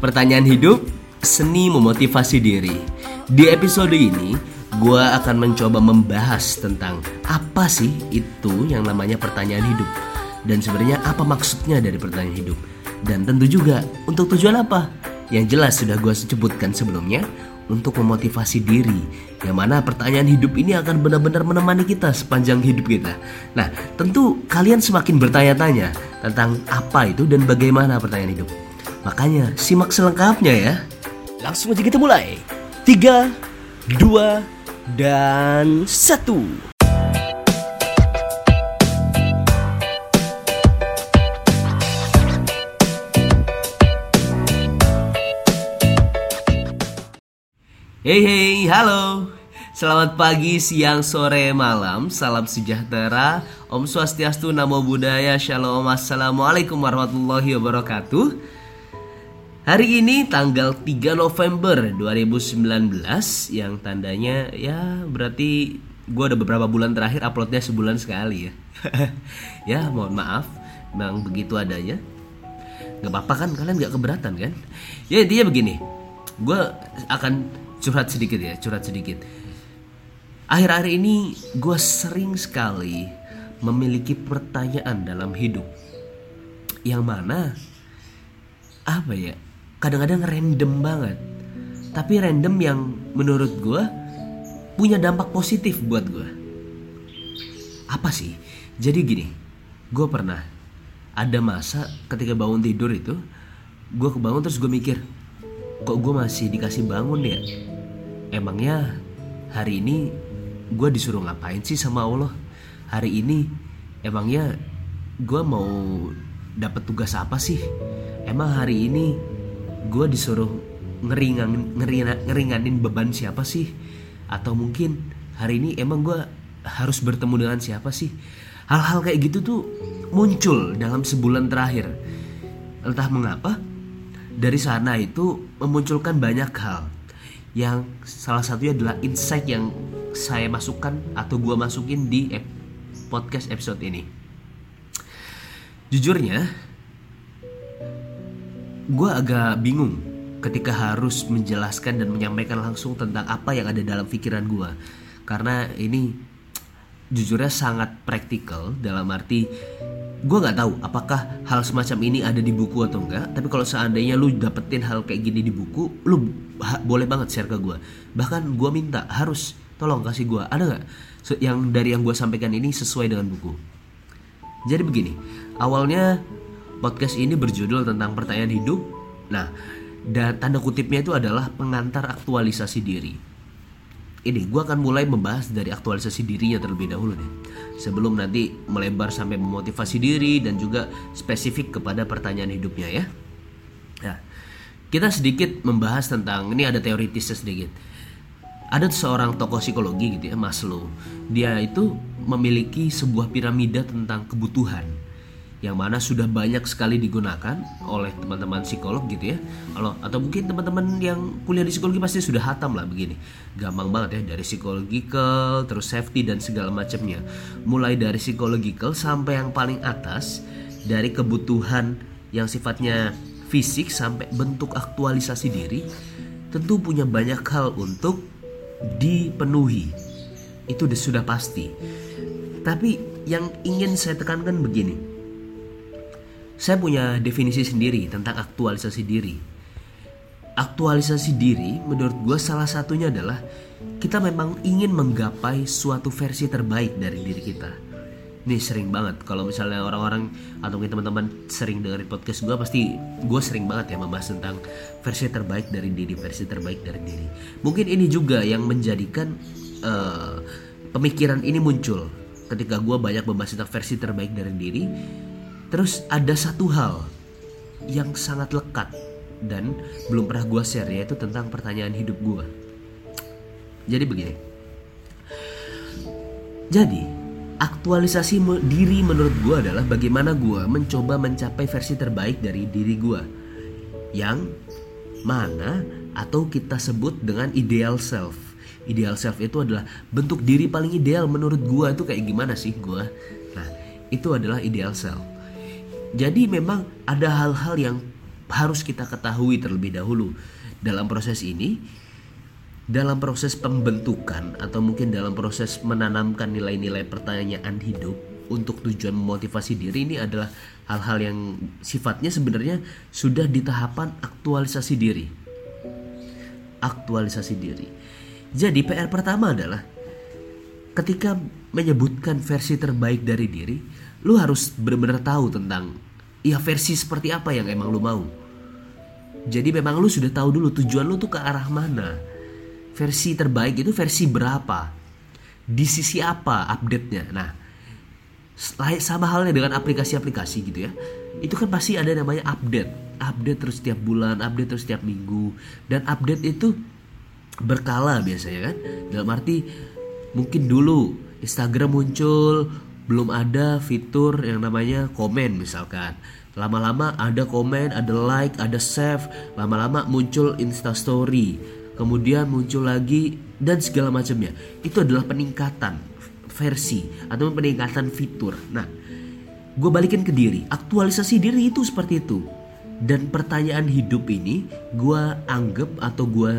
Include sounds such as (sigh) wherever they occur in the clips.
pertanyaan hidup, seni memotivasi diri. Di episode ini, gue akan mencoba membahas tentang apa sih itu yang namanya pertanyaan hidup. Dan sebenarnya apa maksudnya dari pertanyaan hidup? Dan tentu juga untuk tujuan apa? Yang jelas sudah gue sebutkan sebelumnya untuk memotivasi diri. Yang mana pertanyaan hidup ini akan benar-benar menemani kita sepanjang hidup kita. Nah tentu kalian semakin bertanya-tanya tentang apa itu dan bagaimana pertanyaan hidup makanya simak selengkapnya ya langsung aja kita mulai tiga dua dan satu. Hey hey, halo. Selamat pagi, siang, sore, malam. Salam sejahtera. Om Swastiastu, Namo Buddhaya, Shalom, Assalamualaikum warahmatullahi wabarakatuh. Hari ini tanggal 3 November 2019 yang tandanya ya berarti gue ada beberapa bulan terakhir uploadnya sebulan sekali ya. (laughs) ya mohon maaf, memang begitu adanya. Gak apa-apa kan kalian gak keberatan kan? Ya intinya begini, gue akan curhat sedikit ya, curhat sedikit. Akhir-akhir ini gue sering sekali memiliki pertanyaan dalam hidup yang mana apa ya kadang-kadang random banget. Tapi random yang menurut gue punya dampak positif buat gue apa sih? Jadi gini gue pernah ada masa ketika bangun tidur itu gue kebangun terus gue mikir kok gue masih dikasih bangun ya? Emangnya hari ini gue disuruh ngapain sih sama Allah? Hari ini emangnya gue mau dapat tugas apa sih? Emang hari ini gue disuruh ngeringan, ngeringan, ngeringanin beban siapa sih? Atau mungkin hari ini emang gue harus bertemu dengan siapa sih? Hal-hal kayak gitu tuh muncul dalam sebulan terakhir. Entah mengapa dari sana itu memunculkan banyak hal. Yang salah satunya adalah insight yang saya masukkan atau gue masukin di podcast episode ini. Jujurnya gue agak bingung ketika harus menjelaskan dan menyampaikan langsung tentang apa yang ada dalam pikiran gue karena ini jujurnya sangat praktikal dalam arti gue nggak tahu apakah hal semacam ini ada di buku atau enggak tapi kalau seandainya lu dapetin hal kayak gini di buku lu boleh banget share ke gue bahkan gue minta harus tolong kasih gue ada nggak? Yang dari yang gue sampaikan ini sesuai dengan buku? Jadi begini awalnya Podcast ini berjudul tentang pertanyaan hidup. Nah, dan tanda kutipnya itu adalah pengantar aktualisasi diri. Ini gue akan mulai membahas dari aktualisasi dirinya terlebih dahulu deh. Sebelum nanti melebar sampai memotivasi diri dan juga spesifik kepada pertanyaan hidupnya ya. Nah, kita sedikit membahas tentang ini ada teoritisnya sedikit. Ada seorang tokoh psikologi gitu ya, Maslow. Dia itu memiliki sebuah piramida tentang kebutuhan yang mana sudah banyak sekali digunakan oleh teman-teman psikolog gitu ya. Kalau atau mungkin teman-teman yang kuliah di psikologi pasti sudah hatam lah begini. Gampang banget ya dari psikologikal terus safety dan segala macamnya. Mulai dari psikologikal sampai yang paling atas dari kebutuhan yang sifatnya fisik sampai bentuk aktualisasi diri tentu punya banyak hal untuk dipenuhi. Itu sudah pasti. Tapi yang ingin saya tekankan begini saya punya definisi sendiri tentang aktualisasi diri. Aktualisasi diri menurut gue salah satunya adalah kita memang ingin menggapai suatu versi terbaik dari diri kita. Ini sering banget kalau misalnya orang-orang atau mungkin teman-teman sering dengerin podcast gue pasti gue sering banget ya membahas tentang versi terbaik dari diri, versi terbaik dari diri. Mungkin ini juga yang menjadikan uh, pemikiran ini muncul ketika gue banyak membahas tentang versi terbaik dari diri Terus ada satu hal yang sangat lekat dan belum pernah gue share yaitu tentang pertanyaan hidup gue. Jadi begini. Jadi aktualisasi diri menurut gue adalah bagaimana gue mencoba mencapai versi terbaik dari diri gue yang mana atau kita sebut dengan ideal self. Ideal self itu adalah bentuk diri paling ideal menurut gue itu kayak gimana sih gue. Nah itu adalah ideal self. Jadi memang ada hal-hal yang harus kita ketahui terlebih dahulu dalam proses ini dalam proses pembentukan atau mungkin dalam proses menanamkan nilai-nilai pertanyaan hidup untuk tujuan memotivasi diri ini adalah hal-hal yang sifatnya sebenarnya sudah di tahapan aktualisasi diri. Aktualisasi diri. Jadi PR pertama adalah ketika menyebutkan versi terbaik dari diri, lu harus benar-benar tahu tentang ya versi seperti apa yang emang lu mau. Jadi memang lu sudah tahu dulu tujuan lu tuh ke arah mana. Versi terbaik itu versi berapa? Di sisi apa update-nya? Nah, sama halnya dengan aplikasi-aplikasi gitu ya. Itu kan pasti ada namanya update. Update terus setiap bulan, update terus setiap minggu. Dan update itu berkala biasanya kan. Dalam arti mungkin dulu Instagram muncul belum ada fitur yang namanya komen misalkan Lama-lama ada komen, ada like, ada save, lama-lama muncul Insta Story, kemudian muncul lagi dan segala macamnya. Itu adalah peningkatan versi atau peningkatan fitur. Nah, gue balikin ke diri, aktualisasi diri itu seperti itu. Dan pertanyaan hidup ini gue anggap atau gue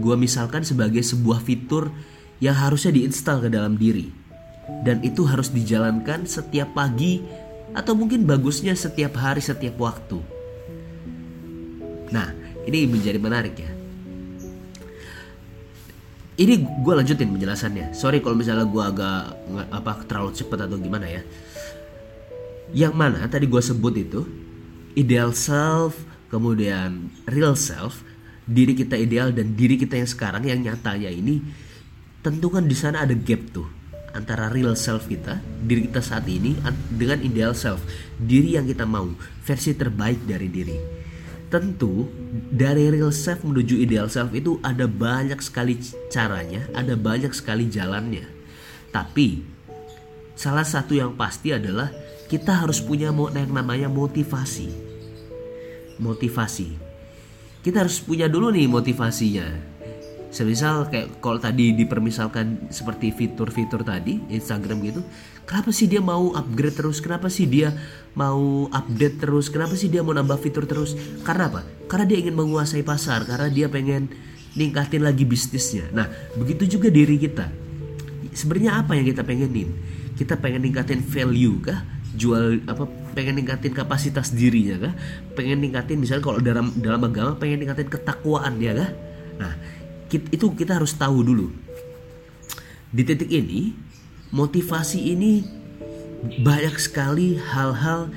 gua misalkan sebagai sebuah fitur yang harusnya diinstal ke dalam diri. Dan itu harus dijalankan setiap pagi atau mungkin bagusnya setiap hari setiap waktu. Nah, ini menjadi menarik ya. Ini gue lanjutin penjelasannya. Sorry kalau misalnya gue agak apa terlalu cepat atau gimana ya. Yang mana tadi gue sebut itu ideal self, kemudian real self, diri kita ideal dan diri kita yang sekarang yang nyatanya ini tentu kan di sana ada gap tuh antara real self kita, diri kita saat ini dengan ideal self, diri yang kita mau, versi terbaik dari diri. Tentu dari real self menuju ideal self itu ada banyak sekali caranya, ada banyak sekali jalannya. Tapi salah satu yang pasti adalah kita harus punya yang namanya motivasi. Motivasi. Kita harus punya dulu nih motivasinya semisal kayak kalau tadi dipermisalkan seperti fitur-fitur tadi Instagram gitu kenapa sih dia mau upgrade terus? Kenapa sih dia mau update terus? Kenapa sih dia mau nambah fitur terus? Karena apa? Karena dia ingin menguasai pasar karena dia pengen ningkatin lagi bisnisnya. Nah begitu juga diri kita. Sebenarnya apa yang kita pengenin? Kita pengen ningkatin value kah? Jual apa pengen ningkatin kapasitas dirinya kah? Pengen ningkatin misalnya kalau dalam dalam agama pengen ningkatin ketakwaan ya kah? Nah itu kita harus tahu dulu. Di titik ini, motivasi ini banyak sekali hal-hal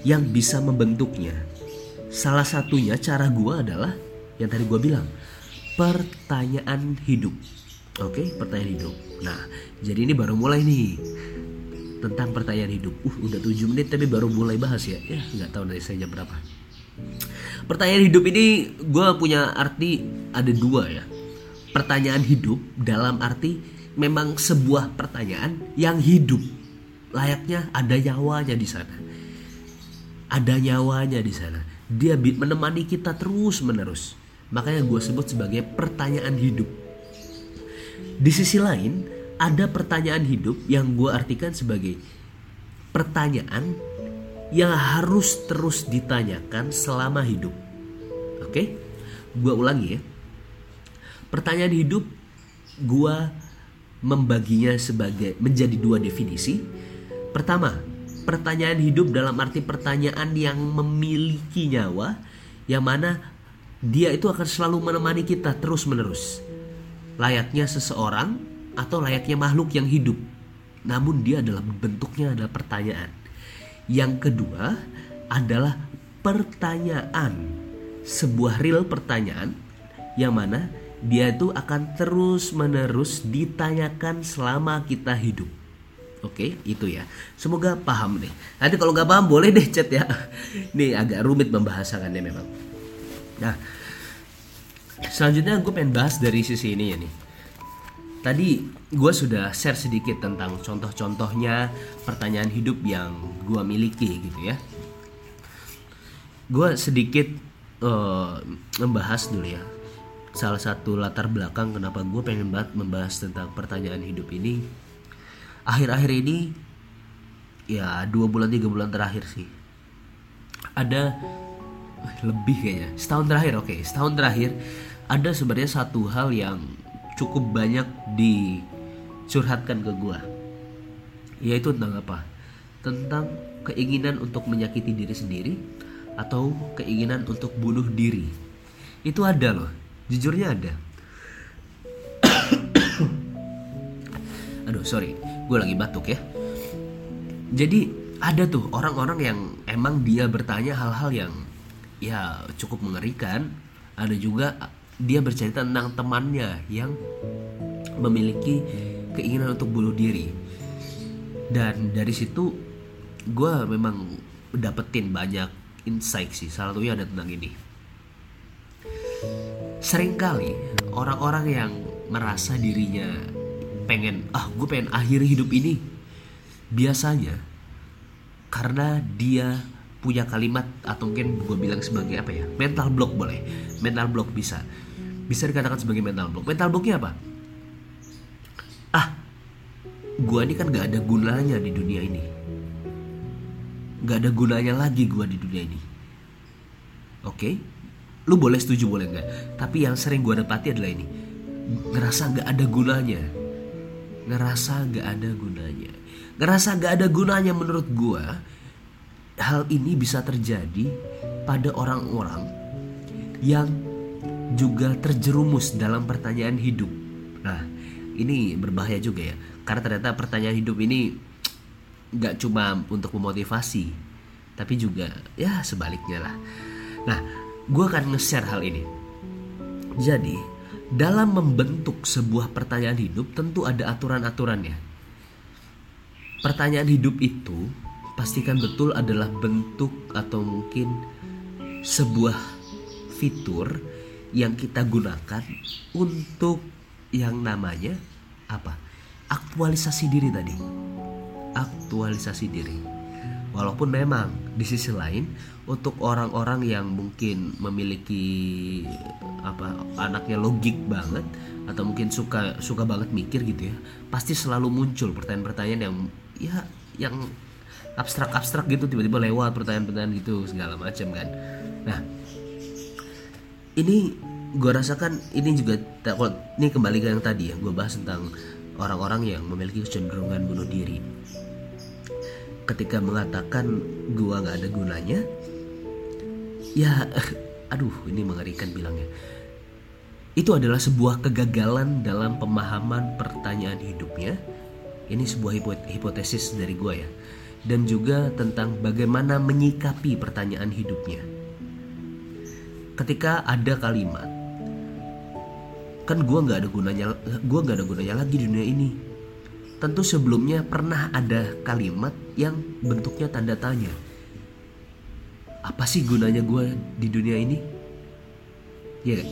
yang bisa membentuknya. Salah satunya cara gue adalah yang tadi gue bilang, pertanyaan hidup. Oke, pertanyaan hidup. Nah, jadi ini baru mulai nih tentang pertanyaan hidup. Uh, udah 7 menit tapi baru mulai bahas ya. Ya, nggak tahu dari saya jam berapa. Pertanyaan hidup ini gue punya arti ada dua ya pertanyaan hidup dalam arti memang sebuah pertanyaan yang hidup. Layaknya ada nyawanya di sana. Ada nyawanya di sana. Dia menemani kita terus menerus. Makanya gue sebut sebagai pertanyaan hidup. Di sisi lain ada pertanyaan hidup yang gue artikan sebagai pertanyaan yang harus terus ditanyakan selama hidup. Oke? Gue ulangi ya Pertanyaan hidup gua membaginya sebagai menjadi dua definisi. Pertama, pertanyaan hidup dalam arti pertanyaan yang memiliki nyawa yang mana dia itu akan selalu menemani kita terus-menerus. Layaknya seseorang atau layaknya makhluk yang hidup. Namun dia adalah bentuknya adalah pertanyaan. Yang kedua adalah pertanyaan. Sebuah real pertanyaan yang mana dia itu akan terus menerus ditanyakan selama kita hidup. Oke, itu ya. Semoga paham deh. Nanti kalau nggak paham boleh deh chat ya. (laughs) Ini agak rumit membahasakannya memang. Nah, selanjutnya gue pengen bahas dari sisi ini ya nih. Tadi gue sudah share sedikit tentang contoh-contohnya pertanyaan hidup yang gue miliki gitu ya. Gue sedikit uh, membahas dulu ya salah satu latar belakang kenapa gue pengen banget membahas tentang pertanyaan hidup ini. Akhir-akhir ini ya dua bulan tiga bulan terakhir sih. Ada lebih kayaknya. Setahun terakhir oke. Okay. setahun terakhir ada sebenarnya satu hal yang cukup banyak dicurhatkan ke gue yaitu tentang apa? Tentang keinginan untuk menyakiti diri sendiri atau keinginan untuk bunuh diri. Itu ada loh jujurnya ada. Aduh sorry. Gue lagi batuk ya. Jadi ada tuh orang-orang yang emang dia bertanya hal-hal yang ya cukup mengerikan. Ada juga dia bercerita tentang temannya yang memiliki keinginan untuk bunuh diri. Dan dari situ gue memang dapetin banyak insight sih. Salah satunya ada tentang ini sering kali orang-orang yang merasa dirinya pengen ah gue pengen akhiri hidup ini biasanya karena dia punya kalimat atau mungkin gue bilang sebagai apa ya mental block boleh mental block bisa. Bisa dikatakan sebagai mental block. Mental blocknya apa? Ah gue ini kan gak ada gunanya di dunia ini. Gak ada gunanya lagi gue di dunia ini. Oke? okay? Lu boleh setuju boleh nggak tapi yang sering gue dapati adalah ini. Ngerasa nggak ada gunanya. Ngerasa nggak ada gunanya. Ngerasa nggak ada gunanya menurut gue hal ini bisa terjadi pada orang-orang yang juga terjerumus dalam pertanyaan hidup. Nah ini berbahaya juga ya. Karena ternyata pertanyaan hidup ini nggak cuma untuk memotivasi tapi juga ya sebaliknya lah. Nah gue akan nge-share hal ini. Jadi, dalam membentuk sebuah pertanyaan hidup tentu ada aturan-aturannya. Pertanyaan hidup itu pastikan betul adalah bentuk atau mungkin sebuah fitur yang kita gunakan untuk yang namanya apa? Aktualisasi diri tadi. Aktualisasi diri. Walaupun memang di sisi lain untuk orang-orang yang mungkin memiliki apa anaknya logik banget atau mungkin suka suka banget mikir gitu ya, pasti selalu muncul pertanyaan-pertanyaan yang ya yang abstrak-abstrak gitu tiba-tiba lewat pertanyaan-pertanyaan gitu segala macam kan. Nah, ini gue rasakan ini juga ini kembali ke yang tadi ya gue bahas tentang orang-orang yang memiliki kecenderungan bunuh diri ketika mengatakan gua nggak ada gunanya ya aduh ini mengerikan bilangnya. Itu adalah sebuah kegagalan dalam pemahaman pertanyaan hidupnya. Ini sebuah hipotesis dari gua ya. Dan juga tentang bagaimana menyikapi pertanyaan hidupnya. Ketika ada kalimat kan gua nggak ada gunanya gua nggak ada gunanya lagi di dunia ini tentu sebelumnya pernah ada kalimat yang bentuknya tanda tanya. Apa sih gunanya gue di dunia ini? Ya kan?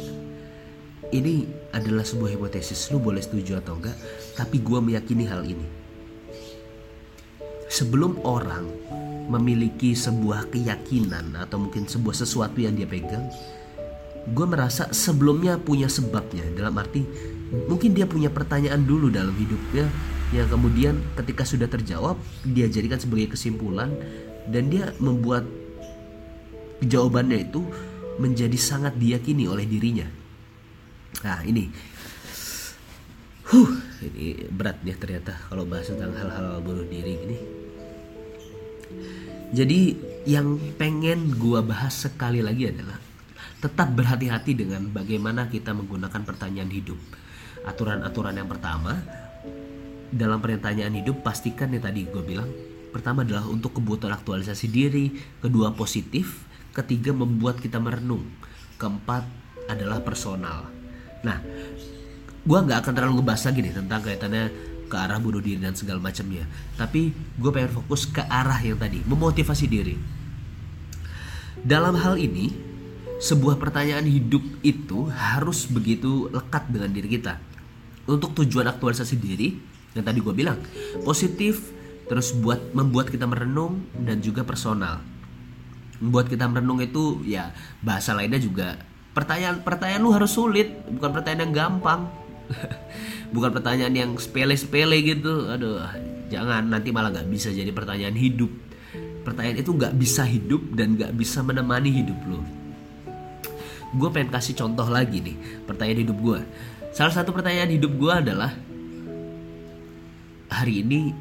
Ini adalah sebuah hipotesis, lu boleh setuju atau enggak, tapi gue meyakini hal ini. Sebelum orang memiliki sebuah keyakinan atau mungkin sebuah sesuatu yang dia pegang, gue merasa sebelumnya punya sebabnya. Dalam arti, mungkin dia punya pertanyaan dulu dalam hidupnya yang kemudian ketika sudah terjawab dia jadikan sebagai kesimpulan dan dia membuat jawabannya itu menjadi sangat diyakini oleh dirinya. Nah ini, huh, ini berat ya ternyata kalau bahas tentang hal-hal bunuh diri ini. Jadi yang pengen gua bahas sekali lagi adalah tetap berhati-hati dengan bagaimana kita menggunakan pertanyaan hidup. Aturan-aturan yang pertama dalam pertanyaan hidup pastikan yang tadi gue bilang pertama adalah untuk kebutuhan aktualisasi diri kedua positif ketiga membuat kita merenung keempat adalah personal. Nah gue nggak akan terlalu ngebahas lagi nih tentang kaitannya ke arah bunuh diri dan segala macamnya. Tapi gue pengen fokus ke arah yang tadi memotivasi diri. Dalam hal ini sebuah pertanyaan hidup itu harus begitu lekat dengan diri kita. Untuk tujuan aktualisasi diri yang tadi gue bilang positif terus buat membuat kita merenung dan juga personal. Membuat kita merenung itu ya bahasa lainnya juga pertanyaan pertanyaan lu harus sulit bukan pertanyaan yang gampang. (laughs) Bukan pertanyaan yang sepele-sepele gitu aduh jangan nanti malah nggak bisa jadi pertanyaan hidup. Pertanyaan itu nggak bisa hidup dan nggak bisa menemani hidup lo gue pengen kasih contoh lagi nih pertanyaan hidup gue salah satu pertanyaan hidup gue adalah hari ini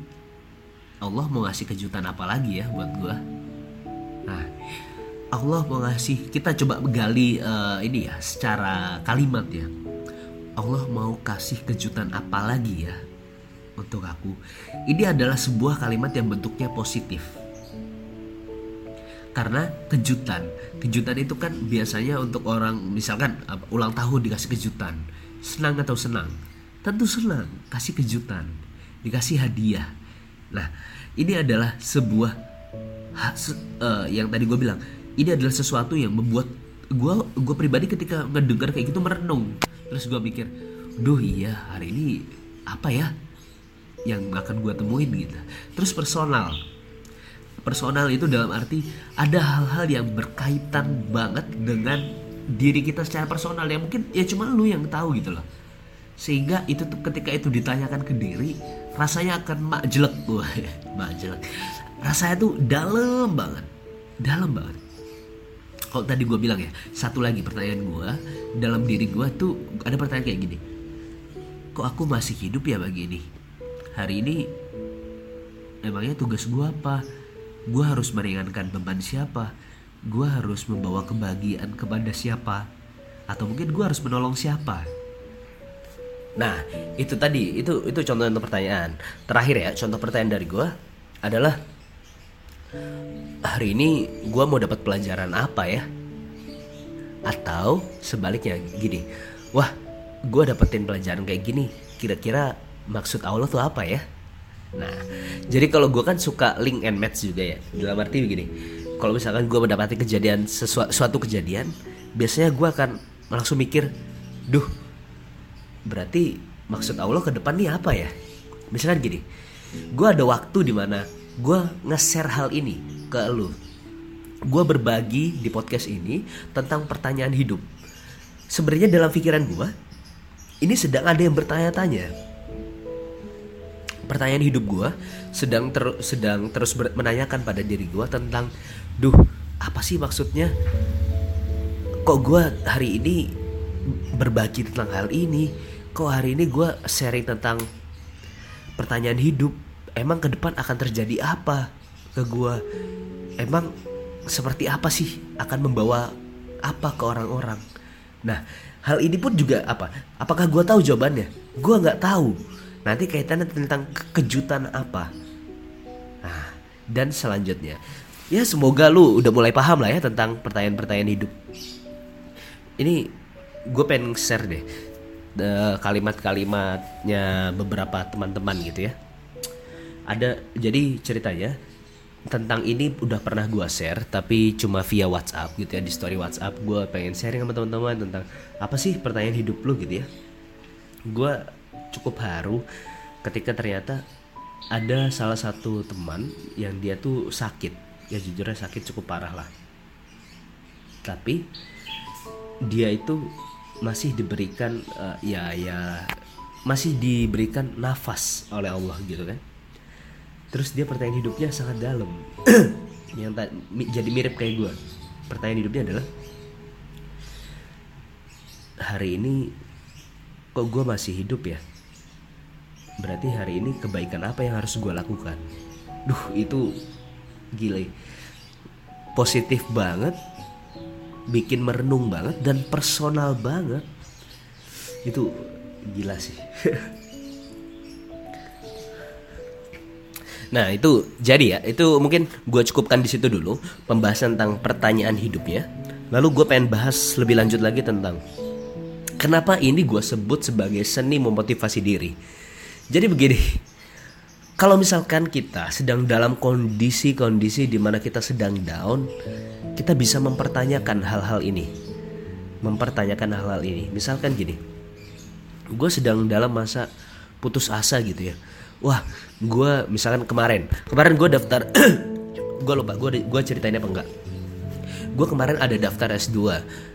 Allah mau ngasih kejutan apa lagi ya buat gue nah Allah mau ngasih kita coba gali uh, ini ya secara kalimat ya. Allah mau kasih kejutan apa lagi ya untuk aku? Ini adalah sebuah kalimat yang bentuknya positif. Karena kejutan kejutan itu kan biasanya untuk orang misalkan ulang tahun dikasih kejutan senang atau senang? Tentu senang kasih kejutan dikasih hadiah. Nah ini adalah sebuah uh, yang tadi gue bilang ini adalah sesuatu yang membuat gue gue pribadi ketika ngedengar kayak gitu merenung. Terus gue mikir duh iya hari ini apa ya yang akan gue temuin? Gitu. Terus personal. Personal itu dalam arti ada hal-hal yang berkaitan banget dengan diri kita secara personal yang mungkin ya cuma lu yang tahu gitu loh. Sehingga itu ketika itu ditanyakan ke diri rasanya akan mak jelek. Gue (laughs) mak jelek. Rasanya tuh dalam banget. Dalam banget. Kalau tadi gue bilang ya satu lagi pertanyaan gue dalam diri gue tuh ada pertanyaan kayak gini. Kok aku masih hidup ya begini hari ini emangnya tugas gue apa? Gue harus meringankan beban siapa? Gue harus membawa kebahagiaan kepada siapa? Atau mungkin gue harus menolong siapa nah itu tadi itu itu contoh untuk pertanyaan. Terakhir ya contoh pertanyaan dari gue adalah hari ini gue mau dapat pelajaran apa ya? Atau sebaliknya gini wah gue dapetin pelajaran kayak gini kira-kira maksud Allah tuh apa ya? Nah, jadi kalau gue kan suka link and match juga ya. Dalam arti begini, kalau misalkan gue mendapati kejadian sesuatu suatu kejadian, biasanya gue akan langsung mikir, duh, berarti maksud Allah ke depan nih apa ya? Misalkan gini, gue ada waktu di mana gue nge-share hal ini ke lu. Gue berbagi di podcast ini tentang pertanyaan hidup. Sebenarnya dalam pikiran gue, ini sedang ada yang bertanya-tanya pertanyaan hidup gue sedang ter, sedang terus menanyakan pada diri gue tentang duh apa sih maksudnya kok gue hari ini berbagi tentang hal ini kok hari ini gue sharing tentang pertanyaan hidup emang ke depan akan terjadi apa ke gue emang seperti apa sih akan membawa apa ke orang-orang? Nah hal ini pun juga apa? Apakah gue tahu jawabannya? Gue nggak tahu. Nanti kaitannya tentang kejutan apa. Nah, dan selanjutnya, ya semoga lu udah mulai paham lah ya tentang pertanyaan-pertanyaan hidup. Ini gue pengen share deh kalimat-kalimatnya beberapa teman-teman gitu ya. Ada jadi ceritanya tentang ini udah pernah gue share tapi cuma via WhatsApp gitu ya di story WhatsApp. Gue pengen sharing sama teman-teman tentang apa sih pertanyaan hidup lu gitu ya. Gue cukup haru ketika ternyata ada salah satu teman yang dia tuh sakit. Ya jujurnya sakit cukup parah lah. Tapi dia itu masih diberikan uh, ya ya masih diberikan nafas oleh Allah gitu kan. Terus dia pertanyaan hidupnya sangat dalam. (clears throat) Yang jadi mirip kayak gue pertanyaan hidupnya adalah hari ini kok gue masih hidup ya? Berarti hari ini kebaikan apa yang harus gue lakukan? Duh itu gile. Positif banget bikin merenung banget dan personal banget itu gila sih (laughs) Nah itu jadi ya itu mungkin gue cukupkan di situ dulu pembahasan tentang pertanyaan hidupnya. Lalu gue pengen bahas lebih lanjut lagi tentang kenapa ini gue sebut sebagai seni memotivasi diri. Jadi begini, kalau misalkan kita sedang dalam kondisi-kondisi di mana kita sedang down, kita bisa mempertanyakan hal-hal ini. mempertanyakan hal-hal ini. Misalkan gini gue sedang dalam masa putus asa gitu ya. Wah gue misalkan kemarin kemarin gue daftar (clears throat) gue lupa gue gue ceritain apa enggak. Gue kemarin ada daftar S2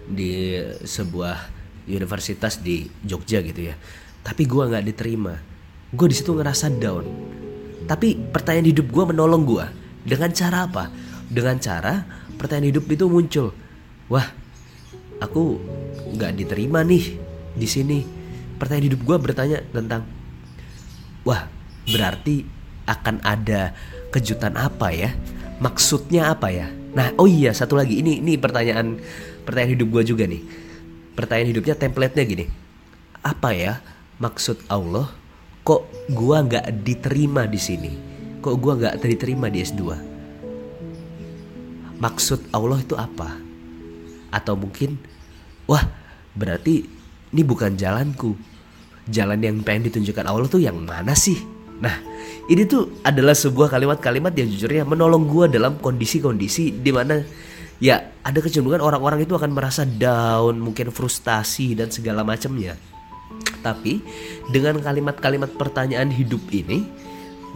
di sebuah universitas di Jogja gitu ya. Tapi gue nggak diterima. Gue di situ ngerasa down tapi pertanyaan hidup gue menolong gue dengan cara apa? Dengan cara pertanyaan hidup itu muncul. Wah aku nggak diterima nih di sini. Pertanyaan hidup gue bertanya tentang wah berarti akan ada kejutan apa ya? Maksudnya apa ya? Nah oh iya satu lagi. Ini ini pertanyaan pertanyaan hidup gue juga nih. Pertanyaan hidupnya template-nya gini. Apa ya maksud Allah kok gue nggak diterima di sini? Kok gue nggak diterima di S2 maksud Allah itu apa? Atau mungkin wah berarti ini bukan jalanku. Jalan yang pengen ditunjukkan Allah tuh yang mana sih? Nah ini tuh adalah sebuah kalimat-kalimat yang jujurnya menolong gue dalam kondisi-kondisi di mana ya ada kecenderungan orang-orang itu akan merasa down mungkin frustasi dan segala macamnya tapi dengan kalimat-kalimat pertanyaan hidup ini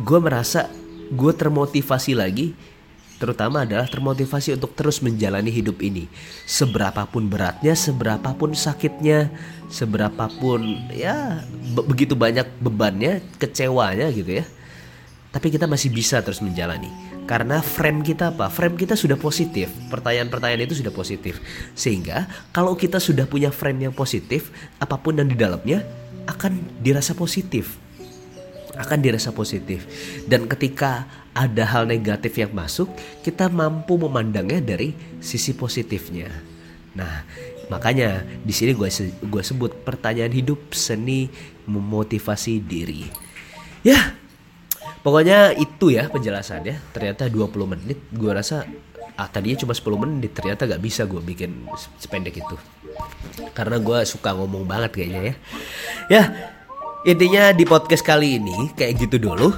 gue merasa gue termotivasi lagi terutama adalah termotivasi untuk terus menjalani hidup ini. Seberapapun beratnya, seberapapun sakitnya, seberapapun ya be begitu banyak bebannya, kecewanya gitu ya. Tapi kita masih bisa terus menjalani. Karena frame kita apa? Frame kita sudah positif. Pertanyaan-pertanyaan itu sudah positif. Sehingga kalau kita sudah punya frame yang positif, apa pun yang di dalamnya akan dirasa positif akan dirasa positif. Dan ketika ada hal negatif yang masuk, kita mampu memandangnya dari sisi positifnya. Nah, makanya di sini gue gue sebut pertanyaan hidup seni memotivasi diri. Ya, pokoknya itu ya penjelasannya. Ternyata 20 menit gue rasa ah tadinya cuma 10 menit ternyata gak bisa gue bikin sependek itu. Karena gue suka ngomong banget kayaknya ya. Ya Intinya di podcast kali ini kayak gitu dulu.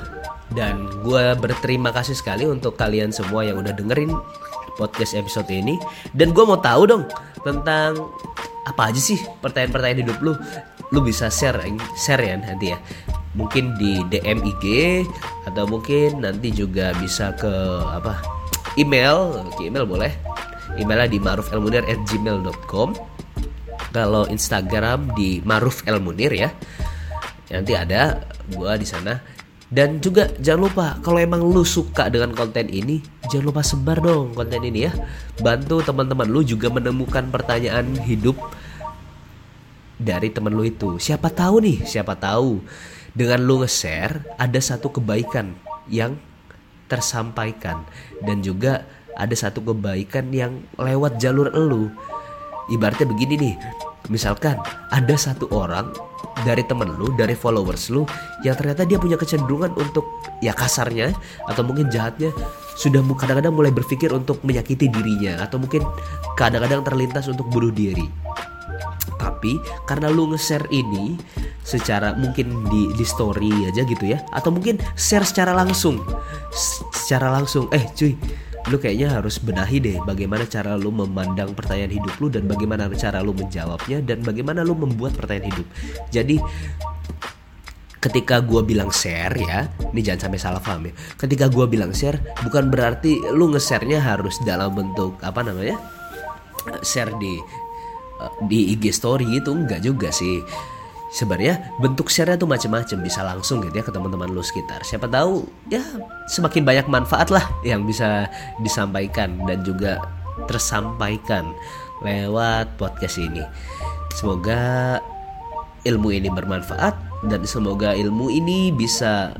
Dan gue berterima kasih sekali untuk kalian semua yang udah dengerin podcast episode ini. Dan gue mau tahu dong tentang apa aja sih pertanyaan-pertanyaan hidup lu? Lu bisa share share ya nanti ya. Mungkin di DM IG atau mungkin nanti juga bisa ke apa email ke email boleh. Emailnya di marufelmunir@gmail.com kalau Instagram di marufelmunir ya. Nanti ada gue di sana. Dan juga jangan lupa kalau emang lu suka dengan konten ini jangan lupa sebar dong konten ini ya. Bantu teman-teman lu juga menemukan pertanyaan hidup dari teman lu itu. Siapa tahu nih siapa tahu dengan lu nge-share ada satu kebaikan yang tersampaikan dan juga ada satu kebaikan yang lewat jalur elu ibaratnya begini nih misalkan ada satu orang dari temen lu, dari followers lu yang ternyata dia punya kecenderungan untuk ya kasarnya atau mungkin jahatnya sudah kadang-kadang mulai berpikir untuk menyakiti dirinya atau mungkin kadang-kadang terlintas untuk bunuh diri. Tapi karena lu nge-share ini secara mungkin di di story aja gitu ya atau mungkin share secara langsung secara langsung eh cuy lu kayaknya harus benahi deh bagaimana cara lu memandang pertanyaan hidup lu dan bagaimana cara lu menjawabnya dan bagaimana lu membuat pertanyaan hidup. Jadi ketika gue bilang share ya, ini jangan sampai salah paham ya. Ketika gue bilang share, bukan berarti lu nge-share-nya harus dalam bentuk apa namanya? share di di IG story itu enggak juga sih. Sebenarnya bentuk share-nya tuh macam-macam bisa langsung gitu ya ke teman-teman lu sekitar. Siapa tahu ya semakin banyak manfaat lah yang bisa disampaikan dan juga tersampaikan lewat podcast ini. Semoga ilmu ini bermanfaat dan semoga ilmu ini bisa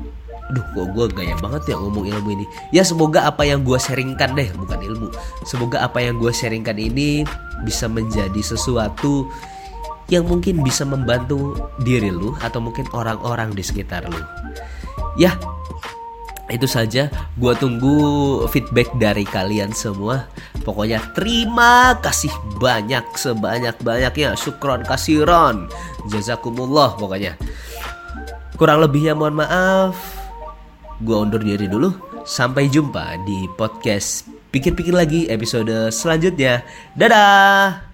Duh kok gue gaya banget ya ngomong ilmu ini Ya semoga apa yang gue sharingkan deh Bukan ilmu Semoga apa yang gue sharingkan ini Bisa menjadi sesuatu yang mungkin bisa membantu diri lu atau mungkin orang-orang di sekitar lu. Ya, itu saja. Gua tunggu feedback dari kalian semua. Pokoknya terima kasih banyak sebanyak-banyaknya. Syukron kasiron. Jazakumullah pokoknya. Kurang lebihnya mohon maaf. Gua undur diri dulu. Sampai jumpa di podcast Pikir-pikir lagi episode selanjutnya. Dadah.